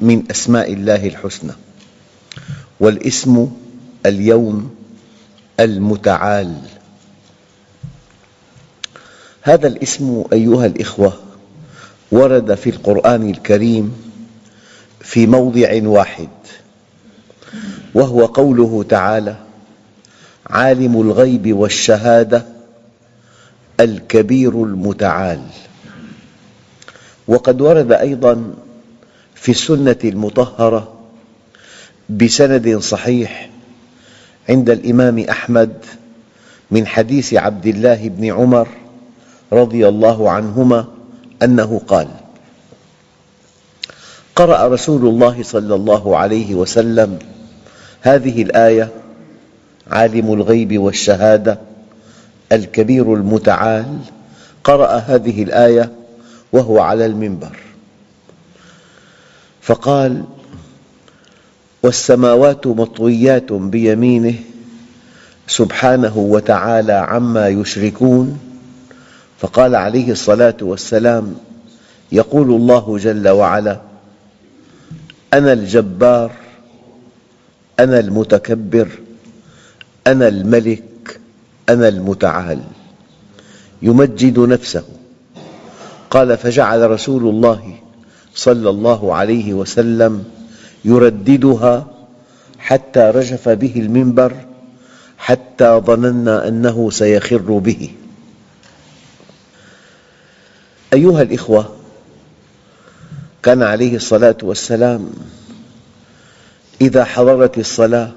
من أسماء الله الحسنى والاسم اليوم المتعال. هذا الاسم أيها الإخوة ورد في القرآن الكريم في موضع واحد وهو قوله تعالى عالم الغيب والشهادة الكبير المتعال. وقد ورد أيضا في السنة المطهرة بسند صحيح عند الإمام أحمد من حديث عبد الله بن عمر رضي الله عنهما أنه قال قرأ رسول الله صلى الله عليه وسلم هذه الآية عالم الغيب والشهادة الكبير المتعال. قرأ هذه الآية وهو على المنبر. فقال والسماوات مطويات بيمينه سبحانه وتعالى عما يشركون. فقال عليه الصلاة والسلام يقول الله جل وعلا أنا الجبار أنا المتكبر أنا الملك أنا المتعال. يمجد نفسه. قال فجعل رسول الله صلى الله عليه وسلم يرددها حتى رجف به المنبر حتى ظننا أنه سيخر به. أيها الإخوة كان عليه الصلاة والسلام إذا حضرت الصلاة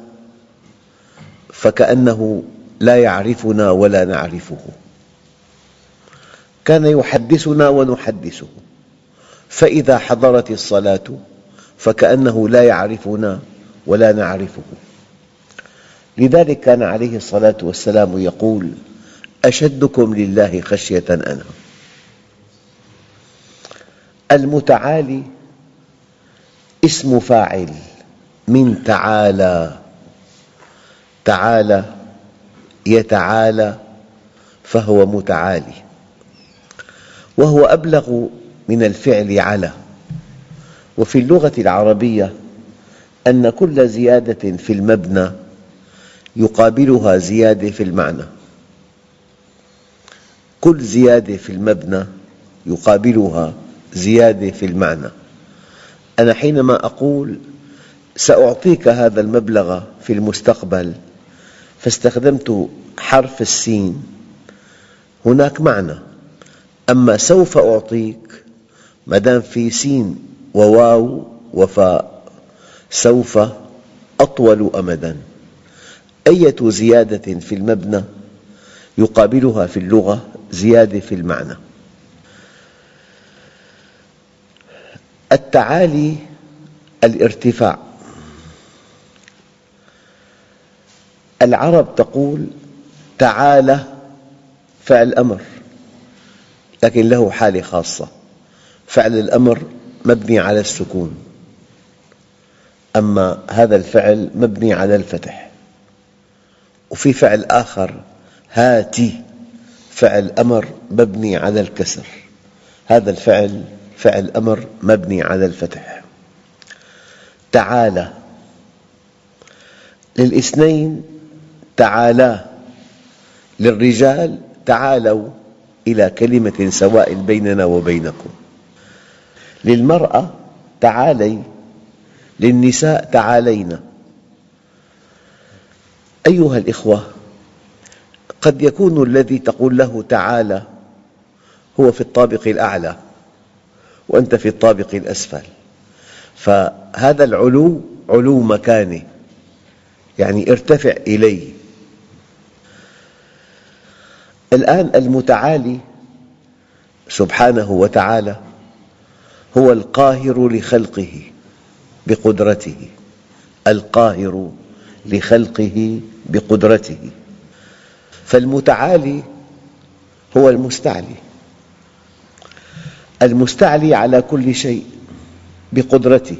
فكأنه لا يعرفنا ولا نعرفه. كان يحدثنا ونحدثه. فإذا حضرت الصلاة فكأنه لا يعرفنا ولا نعرفه. لذلك كان عليه الصلاة والسلام يقول أشدكم لله خشية أنا. المتعالي اسم فاعل من تعالى. تعالى يتعالى فهو متعالي وهو أبلغ من الفعل على. وفي اللغة العربية أن كل زيادة في المبنى يقابلها زيادة في المعنى. كل زيادة في المبنى يقابلها زيادة في المعنى. أنا حينما أقول سأعطيك هذا المبلغ في المستقبل فاستخدمت حرف السين. هناك معنى. أما سوف أعطيك ما دام في سين وواو وفاء سوف أطول أمداً. أية زيادة في المبنى يقابلها في اللغة زيادة في المعنى. التعالي الارتفاع. العرب تقول تعالى فعل أمر لكن له حالة خاصة. فعل الأمر مبني على السكون. أما هذا الفعل مبني على الفتح. وفي فعل آخر هاتي فعل أمر مبني على الكسر. هذا الفعل فعل أمر مبني على الفتح. تعالى. للإثنين تعالى. للرجال تعالوا إلى كلمة سواء بيننا وبينكم. للمرأة تعالي للنساء تعالين. أيها الإخوة قد يكون الذي تقول له تعالى هو في الطابق الأعلى وأنت في الطابق الأسفل. فهذا العلو علو مكانه يعني ارتفع إليه الآن المتعالي سبحانه وتعالى هو القاهر لخلقه بقدرته القاهر لخلقه بقدرته. فالمتعالي هو المستعلي. المستعلي على كل شيء بقدرته.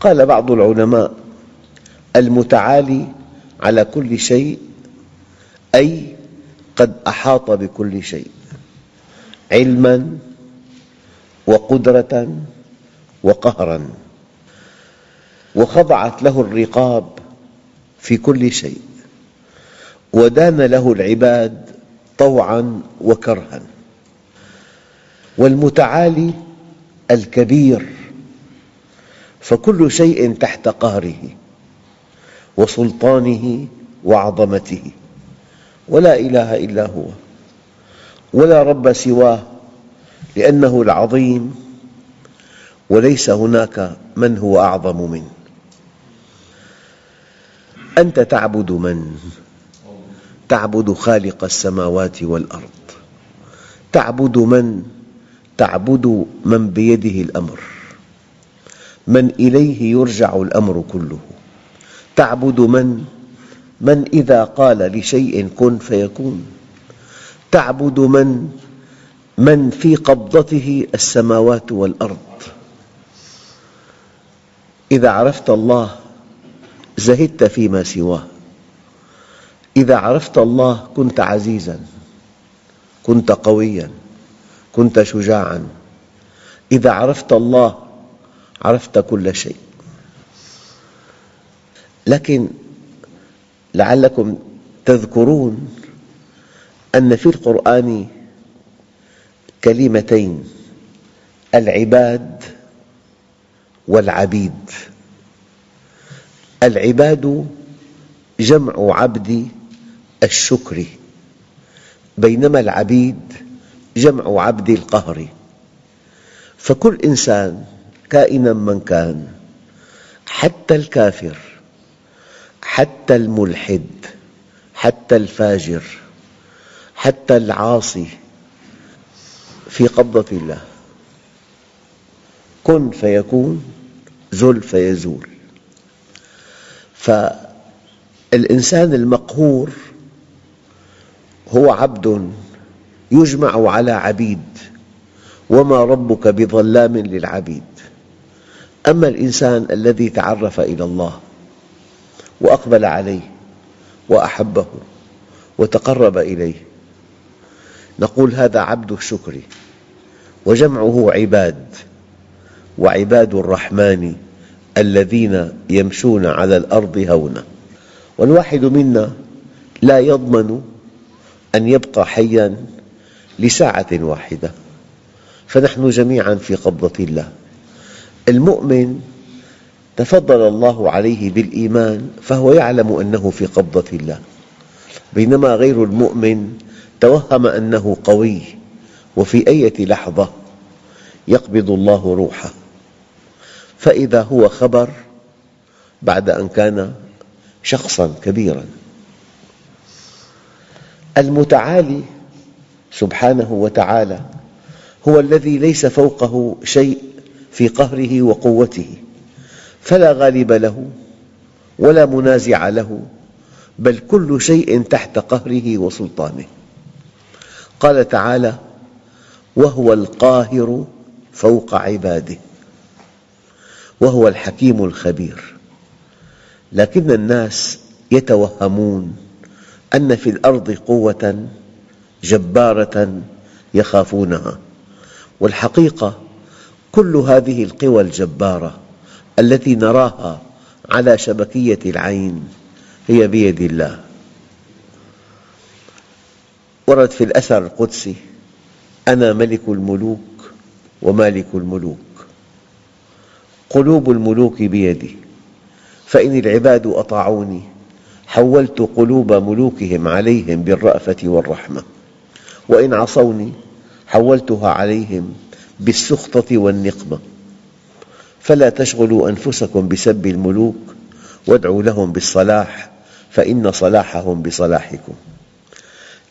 قال بعض العلماء المتعالي على كل شيء أي قد أحاط بكل شيء علماً وقدرة وقهراً وخضعت له الرقاب في كل شيء ودان له العباد طوعاً وكرها والمتعالي الكبير فكل شيء تحت قهره وسلطانه وعظمته ولا إله إلا هو ولا رب سواه لأنه العظيم وليس هناك من هو أعظم منه أنت تعبد من؟ تعبد خالق السماوات والأرض تعبد من؟ تعبد من بيده الأمر من إليه يرجع الأمر كله تعبد من؟ من إذا قال لشيء كن فيكون تعبد من؟ من في قبضته السماوات والأرض. إذا عرفت الله زهدت فيما سواه. إذا عرفت الله كنت عزيزاً كنت قوياً كنت شجاعاً. إذا عرفت الله عرفت كل شيء. لكن لعلكم تذكرون أن في القرآن كلمتين العباد والعبيد. العباد جمع عبد الشكر بينما العبيد جمع عبد القهر. فكل إنسان كائنا من كان حتى الكافر حتى الملحد حتى الفاجر حتى العاصي في قبضة الله. كن فيكون زل فيزول. فالإنسان المقهور هو عبد يجمع على عبيد وما ربك بظلام للعبيد. أما الإنسان الذي تعرف إلى الله وأقبل عليه وأحبه وتقرب إليه نقول هذا عبد الشكر وجمعه عباد وعباد الرحمن الذين يمشون على الأرض هونا والواحد منا لا يضمن أن يبقى حياً لساعة واحدة فنحن جميعاً في قبضة الله. المؤمن تفضل الله عليه بالإيمان فهو يعلم أنه في قبضة الله. بينما غير المؤمن توهم أنه قوي وفي أي لحظة يقبض الله روحه. فإذا هو خبر بعد أن كان شخصاً كبيراً. المتعالي سبحانه وتعالى هو الذي ليس فوقه شيء في قهره وقوته فلا غالب له ولا منازع له بل كل شيء تحت قهره وسلطانه. قال تعالى وهو القاهر فوق عباده وهو الحكيم الخبير. لكن الناس يتوهمون أن في الأرض قوة جبارة يخافونها والحقيقة كل هذه القوى الجبارة التي نراها على شبكية العين هي بيد الله. ورد في الأثر القدسي أنا ملك الملوك ومالك الملوك. قلوب الملوك بيدي فإن العباد أطاعوني حولت قلوب ملوكهم عليهم بالرأفة والرحمة. وإن عصوني حولتها عليهم بالسخطة والنقمة. فلا تشغلوا أنفسكم بسب الملوك وادعوا لهم بالصلاح فإن صلاحهم بصلاحكم.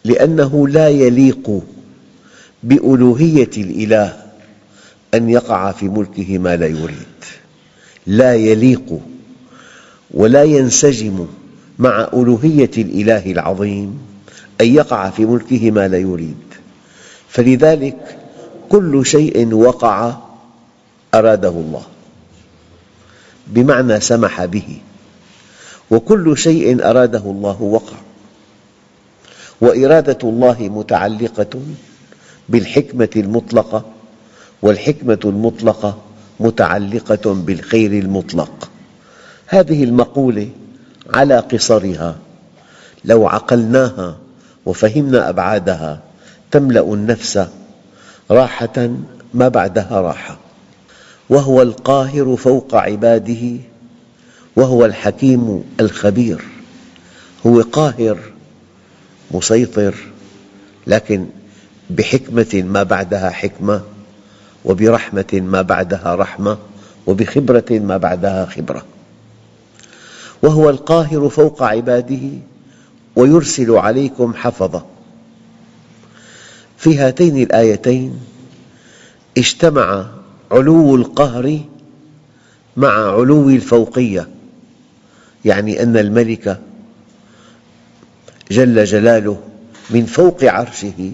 لأنه لا يليق بألوهية الإله أن يقع في ملكه ما لا يريد. لا يليق ولا ينسجم مع ألوهية الإله العظيم أن يقع في ملكه ما لا يريد. فلذلك كل شيء وقع أراده الله بمعنى سمح به وكل شيء أراده الله وقع. وإرادة الله متعلقة بالحكمة المطلقة والحكمة المطلقة متعلقة بالخير المطلق. هذه المقولة على قصرها. لو عقلناها وفهمنا أبعادها تملأ النفس راحة ما بعدها راحة. وهو القاهر فوق عباده وهو الحكيم الخبير. هو قاهر مسيطر لكن بحكمة ما بعدها حكمة وبرحمة ما بعدها رحمة وبخبرة ما بعدها خبرة. وهو القاهر فوق عباده ويرسل عليكم حفظة. في هاتين الآيتين اجتمع علو القهر مع علو الفوقية يعني أن الملك جل جلاله من فوق عرشه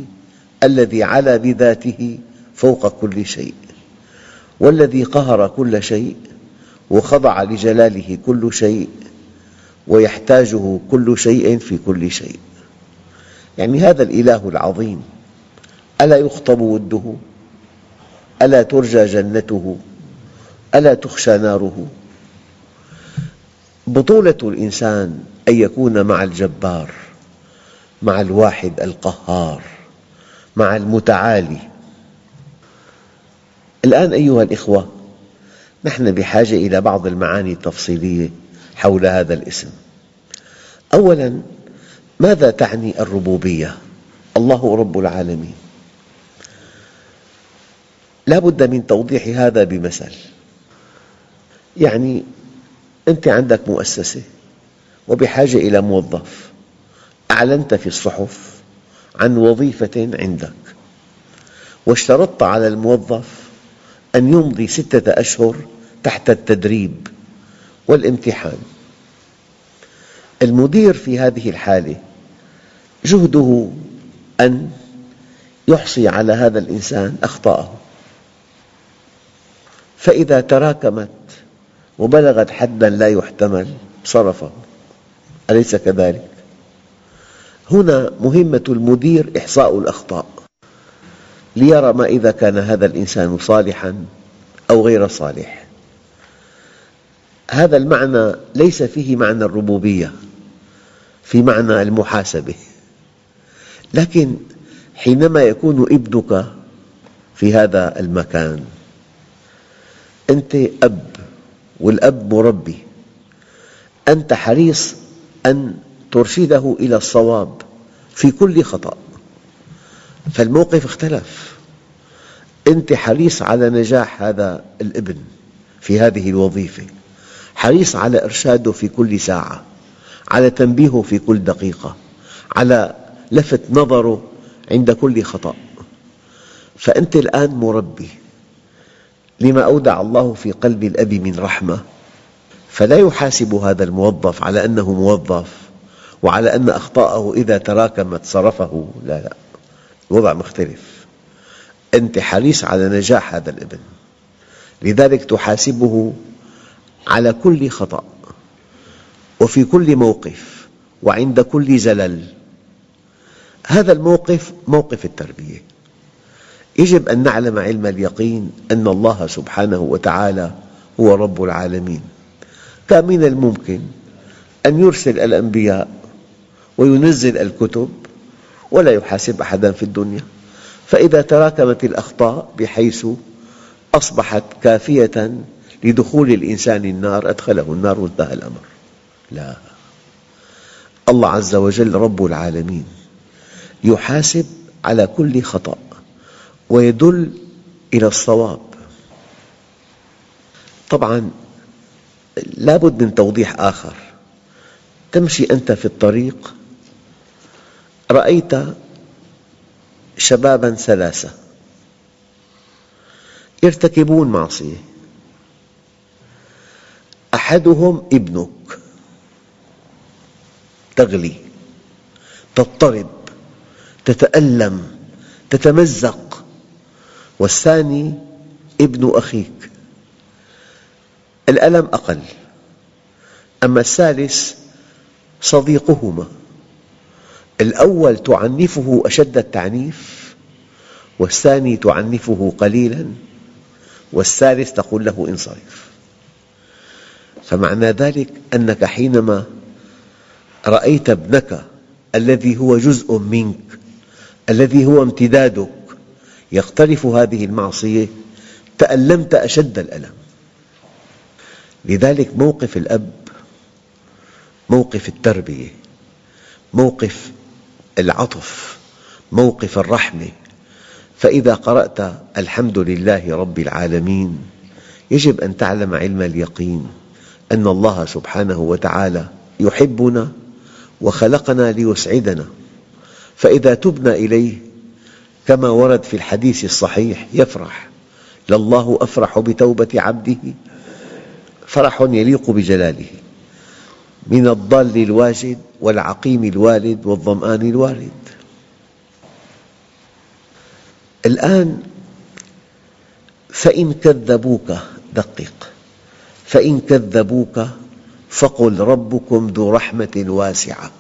الذي علا بذاته فوق كل شيء والذي قهر كل شيء وخضع لجلاله كل شيء ويحتاجه كل شيء في كل شيء. يعني هذا الإله العظيم ألا يخطب وده؟ ألا ترجى جنته؟ ألا تخشى ناره؟ بطولة الإنسان أن يكون مع الجبار. مع الواحد القهار مع المتعالي. الآن أيها الأخوة نحن بحاجة إلى بعض المعاني التفصيلية حول هذا الاسم. أولاً ماذا تعني الربوبية؟ الله رب العالمين. لا بد من توضيح هذا بمثل. يعني أنت عندك مؤسسة وبحاجة إلى موظف. أعلنت في الصحف عن وظيفة عندك. واشترطت على الموظف أن يمضي ستة أشهر تحت التدريب والامتحان. المدير في هذه الحالة جهده أن يحصي على هذا الإنسان أخطاءه. فإذا تراكمت وبلغت حداً لا يحتمل صرفه. أليس كذلك؟ هنا مهمة المدير إحصاء الأخطاء ليرى ما إذا كان هذا الإنسان صالحاً أو غير صالح. هذا المعنى ليس فيه معنى الربوبية في معنى المحاسبة. لكن حينما يكون ابنك في هذا المكان أنت أب والأب مربي أنت حريص أن ترشده إلى الصواب. في كل خطأ. فالموقف اختلف. أنت حريص على نجاح هذا الابن في هذه الوظيفة. حريص على إرشاده في كل ساعة. على تنبيهه في كل دقيقة. على لفت نظره عند كل خطأ. فأنت الآن مربي. لما أودع الله في قلب الأب من رحمة فلا يحاسب هذا الموظف على أنه موظف. وعلى أن أخطاءه إذا تراكمت صرفه لا لا. الوضع مختلف. أنت حريص على نجاح هذا الابن. لذلك تحاسبه على كل خطأ. وفي كل موقف. وعند كل زلل. هذا الموقف موقف التربية. يجب أن نعلم علم اليقين أن الله سبحانه وتعالى هو رب العالمين. كان من الممكن أن يرسل الأنبياء وينزل الكتب ولا يحاسب أحدا في الدنيا. فإذا تراكمت الأخطاء بحيث أصبحت كافية لدخول الإنسان النار أدخله النار وانتهى الأمر. لا. الله عز وجل رب العالمين يحاسب على كل خطأ ويدل إلى الصواب. طبعا لا بد من توضيح آخر. تمشي أنت في الطريق رأيت شبابا ثلاثة يرتكبون معصية. أحدهم ابنك. تغلي. تضطرب. تتألم. تتمزق. والثاني ابن أخيك. الألم أقل. أما الثالث صديقهما. الأول تعنفه أشد التعنيف والثاني تعنفه قليلا والثالث تقول له انصرف. فمعنى ذلك أنك حينما رأيت ابنك الذي هو جزء منك الذي هو امتدادك يقترف هذه المعصية تألمت أشد الألم. لذلك موقف الأب موقف التربية موقف العطف موقف الرحمة فإذا قرأت الحمد لله رب العالمين يجب أن تعلم علم اليقين أن الله سبحانه وتعالى يحبنا وخلقنا ليسعدنا. فإذا تبنا إليه كما ورد في الحديث الصحيح يفرح. لله أفرح بتوبة عبده فرح يليق بجلاله. من الضال الواجد والعقيم الوالد والظمآن الوارد الآن فإن كذبوك دقق فإن كذبوك فقل ربكم ذو رحمة واسعة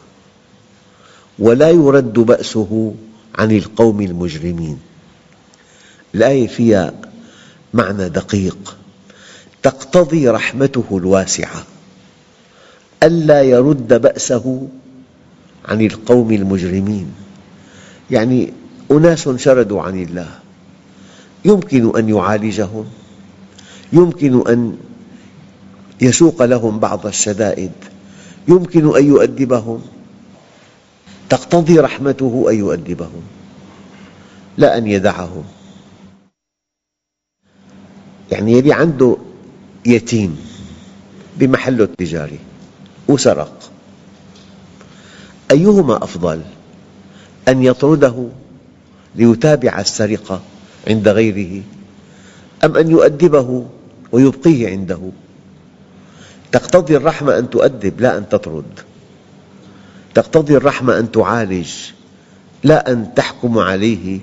ولا يرد بأسه عن القوم المجرمين. الآية فيها معنى دقيق تقتضي رحمته الواسعة. ألا يرد بأسه عن القوم المجرمين. يعني أناس شردوا عن الله. يمكن أن يعالجهم. يمكن أن يسوق لهم بعض الشدائد. يمكن أن يؤدبهم. تقتضي رحمته أن يؤدبهم. لا أن يدعهم. يعني يلي عنده يتيم بمحله التجاري. وسرق. أيهما أفضل؟ أن يطرده ليتابع السرقة عند غيره أم أن يؤدبه ويبقيه عنده؟ تقتضي الرحمة أن تؤدب لا أن تطرد. تقتضي الرحمة أن تعالج لا أن تحكم عليه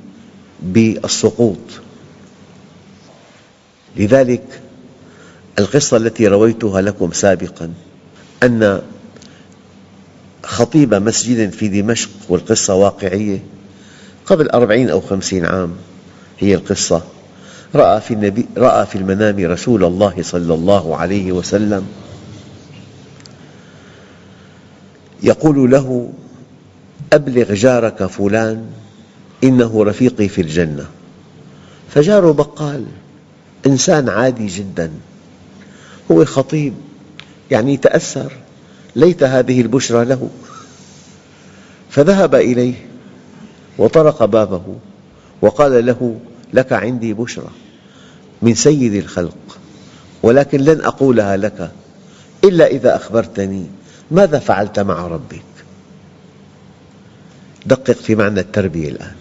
بالسقوط. لذلك القصة التي رويتها لكم سابقا أن خطيب مسجد في دمشق والقصة واقعية. قبل أربعين أو خمسين عام هي القصة. رأى في, النبي رأى في المنام رسول الله صلى الله عليه وسلم. يقول له أبلغ جارك فلان إنه رفيقي في الجنة. فجاره بقال إنسان عادي جدا. هو خطيب. يعني تأثر ليت هذه البشرى له. فذهب إليه وطرق بابه وقال له لك عندي بشرى من سيد الخلق ولكن لن أقولها لك إلا إذا أخبرتني ماذا فعلت مع ربك. دقق في معنى التربية الآن.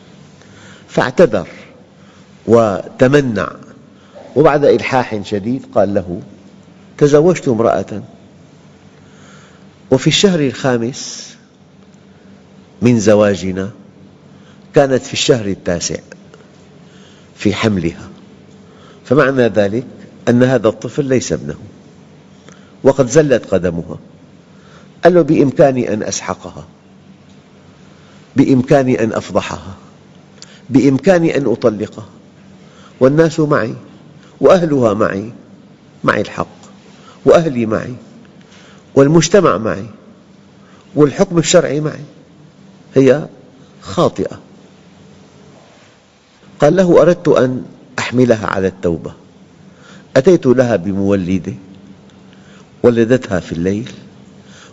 فاعتذر وتمنع وبعد إلحاح شديد قال له تزوجت امرأة وفي الشهر الخامس من زواجنا كانت في الشهر التاسع في حملها. فمعنى ذلك أن هذا الطفل ليس ابنه وقد زلت قدمها. قال له بإمكاني أن أسحقها بإمكاني أن أفضحها بإمكاني أن أطلقها. والناس معي وأهلها معي معي الحق وأهلي معي. والمجتمع معي والحكم الشرعي معي هي خاطئة. قال له أردت أن أحملها على التوبة. أتيت لها بمولدة ولدتها في الليل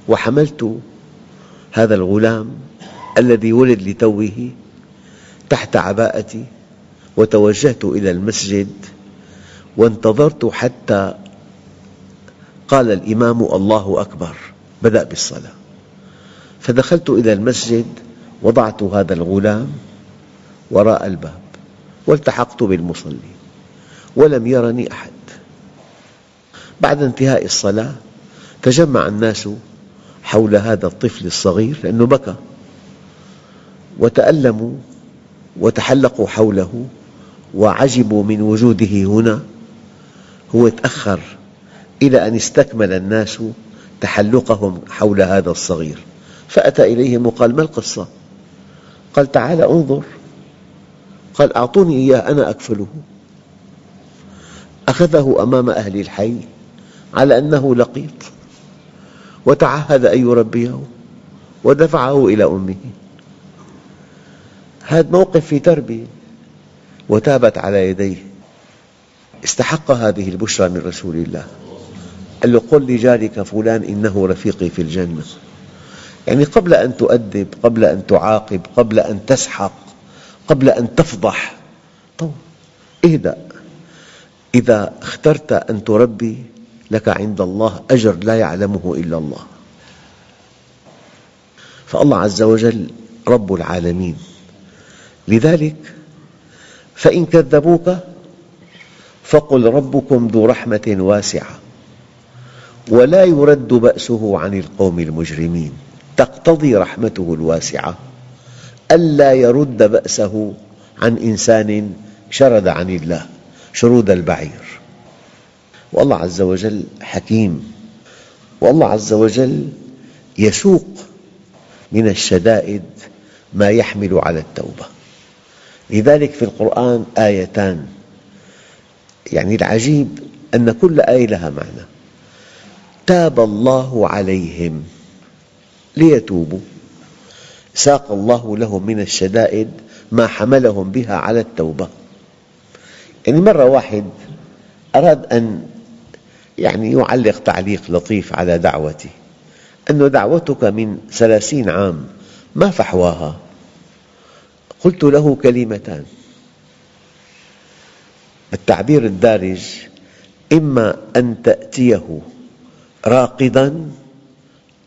وحملت هذا الغلام الذي ولد لتوه تحت عباءتي وتوجهت إلى المسجد وانتظرت حتى قال الإمام الله أكبر بدأ بالصلاة. فدخلت إلى المسجد وضعت هذا الغلام وراء الباب والتحقت بالمصلي ولم يرني أحد. بعد انتهاء الصلاة تجمع الناس حول هذا الطفل الصغير لأنه بكى. وتألموا وتحلقوا حوله وعجبوا من وجوده هنا. هو تأخر إلى أن استكمل الناس تحلقهم حول هذا الصغير. فأتى إليهم وقال ما القصة؟ قال تعال انظر. قال أعطوني إياه أنا أكفله. أخذه أمام أهل الحي على أنه لقيط وتعهد أن يربيه ودفعه إلى أمه. هذا موقف في تربية وتابت على يديه. استحق هذه البشرى من رسول الله. قال له قل لجارك فلان إنه رفيقي في الجنة. يعني قبل أن تؤدب قبل أن تعاقب قبل أن تسحق قبل أن تفضح. اهدأ. إذا اخترت أن تربي لك عند الله أجر لا يعلمه إلا الله. فالله عز وجل رب العالمين. لذلك فإن كذبوك فقل ربكم ذو رحمة واسعة. ولا يرد بأسه عن القوم المجرمين. تقتضي رحمته الواسعة. ألا يرد بأسه عن إنسان شرد عن الله شرود البعير. والله عز وجل حكيم. والله عز وجل يسوق من الشدائد ما يحمل على التوبة. لذلك في القرآن آيتان. يعني العجيب أن كل آية لها معنى. تاب الله عليهم. ليتوبوا. ساق الله لهم من الشدائد ما حملهم بها على التوبة. يعني مرة واحد أراد أن يعني يعلق تعليق لطيف على دعوتي. أن دعوتك من ثلاثين عام ما فحواها؟ قلت له كلمتان. التعبير الدارج إما أن تأتيه. راقضا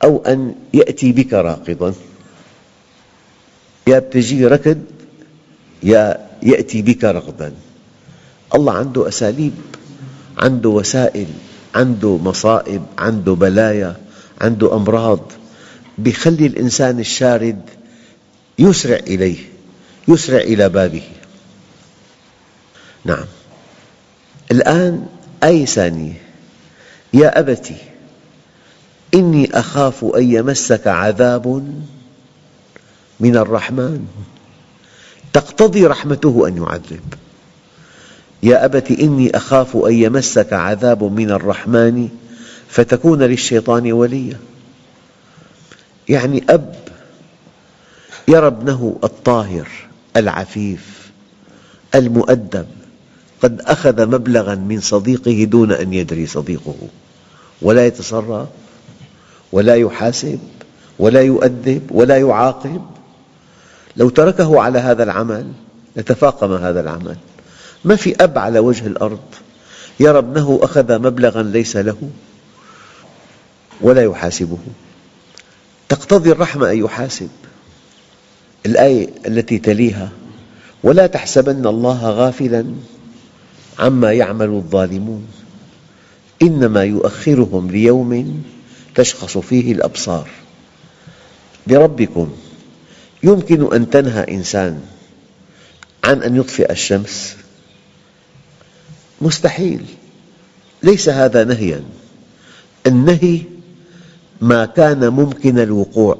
أو أن يأتي بك راقضا يا بتجي ركض يا يأتي بك رغدا. الله عنده أساليب عنده وسائل عنده مصائب عنده بلايا عنده أمراض. يخلي الإنسان الشارد يسرع إليه يسرع إلى بابه. نعم. الآن آية ثانية؟ يا أبت إني أخاف أن يمسك عذاب من الرحمن. تقتضي رحمته أن يعذب. يا أبت إني أخاف أن يمسك عذاب من الرحمن فتكون للشيطان وليا. يعني أب يرى ابنه الطاهر العفيف المؤدب. قد أخذ مبلغا من صديقه دون أن يدري صديقه ولا يتصرف ولا يحاسب ولا يؤدب ولا يعاقب. لو تركه على هذا العمل لتفاقم هذا العمل. ما في أب على وجه الأرض يرى ابنه أخذ مبلغا ليس له ولا يحاسبه. تقتضي الرحمة أن يحاسب. الآية التي تليها ولا تحسبن الله غافلا عما يعمل الظالمون. إنما يؤخرهم ليوم تشخص فيه الأبصار. بربكم يمكن أن تنهى إنسان عن أن يطفئ الشمس؟ مستحيل. ليس هذا نهيا. النهي ما كان ممكن الوقوع.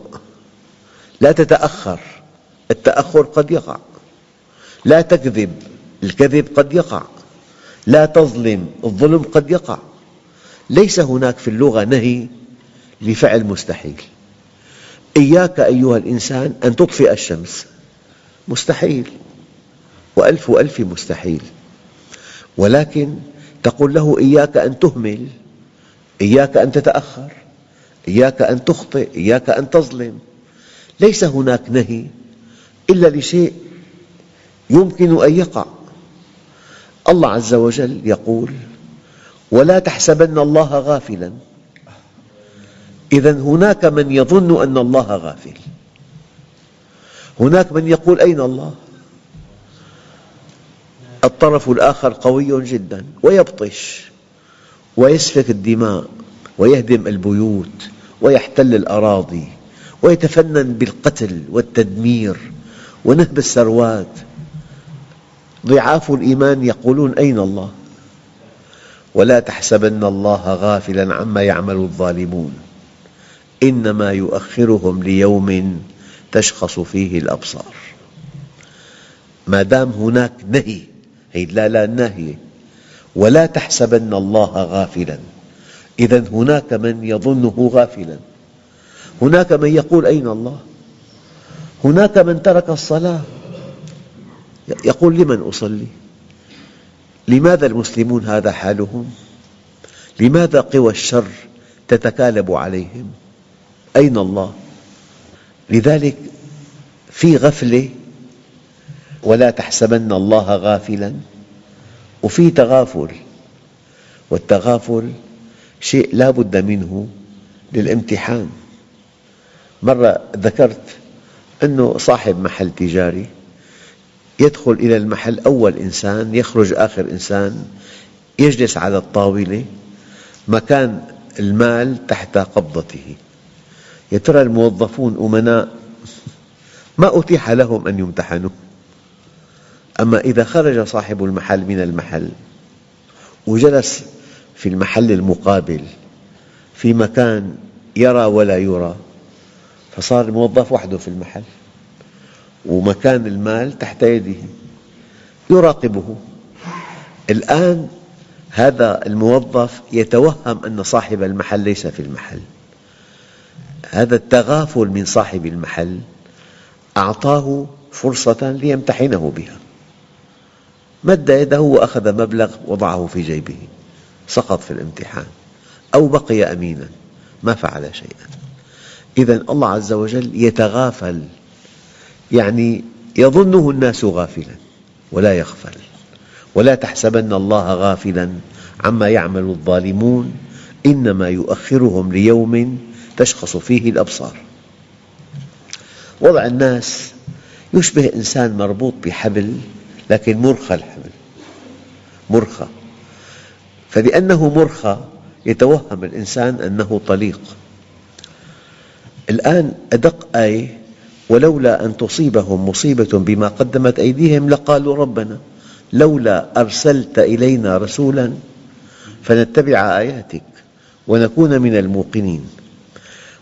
لا تتأخر. التأخر قد يقع. لا تكذب. الكذب قد يقع. لا تظلم. الظلم قد يقع. ليس هناك في اللغة نهي لفعل مستحيل. إياك أيها الإنسان أن تطفئ الشمس. مستحيل. وألف ألف مستحيل. ولكن تقول له إياك أن تهمل إياك أن تتأخر إياك أن تخطئ إياك أن تظلم. ليس هناك نهي إلا لشيء يمكن أن يقع. الله عز وجل يقول ولا تحسبن الله غافلا إذا هناك من يظن أن الله غافل. هناك من يقول أين الله؟ الطرف الآخر قوي جدا ويبطش ويسفك الدماء ويهدم البيوت ويحتل الأراضي ويتفنن بالقتل والتدمير ونهب الثروات ضعاف الإيمان يقولون أين الله؟ ولا تحسبن الله غافلا عما يعمل الظالمون. إنما يؤخرهم ليوم تشخص فيه الأبصار. ما دام هناك نهي هي لا لا ناهية ولا تحسبن الله غافلا. إذا هناك من يظنه غافلا. هناك من يقول أين الله؟ هناك من ترك الصلاة. يقول لمن أصلي؟ لماذا المسلمون هذا حالهم؟ لماذا قوى الشر تتكالب عليهم؟ أين الله؟ لذلك في غفلة ولا تحسبن الله غافلا وفي تغافل والتغافل شيء لا بد منه للامتحان. مرة ذكرت أنه صاحب محل تجاري يدخل إلى المحل أول إنسان يخرج آخر إنسان يجلس على الطاولة مكان المال تحت قبضته. يا ترى الموظفون أمناء؟ ما أتيح لهم أن يمتحنوا. أما إذا خرج صاحب المحل من المحل وجلس في المحل المقابل في مكان يرى ولا يرى فصار الموظف وحده في المحل ومكان المال تحت يده يراقبه. الآن هذا الموظف يتوهم أن صاحب المحل ليس في المحل. هذا التغافل من صاحب المحل أعطاه فرصة ليمتحنه بها. مد يده وأخذ مبلغ وضعه في جيبه. سقط في الامتحان. أو بقي أمينا. ما فعل شيئا. إذا الله عز وجل يتغافل. يعني يظنه الناس غافلا ولا يغفل. ولا تحسبن الله غافلا عما يعمل الظالمون. إنما يؤخرهم ليوم تشخص فيه الأبصار. وضع الناس يشبه إنسان مربوط بحبل لكن مرخى الحبل. مرخى. فلأنه مرخى يتوهم الإنسان أنه طليق. الآن أدق آية ولولا أن تصيبهم مصيبة بما قدمت أيديهم لقالوا ربنا لولا أرسلت إلينا رسولا فنتبع آياتك ونكون من الموقنين.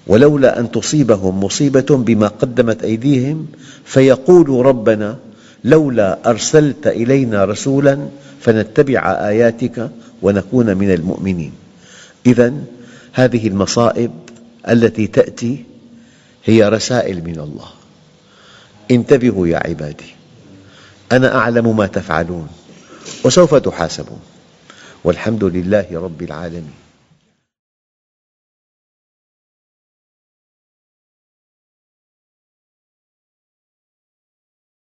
ولولا أن تصيبهم مصيبة بما قدمت أيديهم فيقولوا ربنا لولا أرسلت إلينا رسولا فنتبع آياتك ونكون من المؤمنين. إذا هذه المصائب التي تأتي هي رسائل من الله. انتبهوا يا عبادي أنا أعلم ما تفعلون وسوف تحاسبون والحمد لله رب العالمين.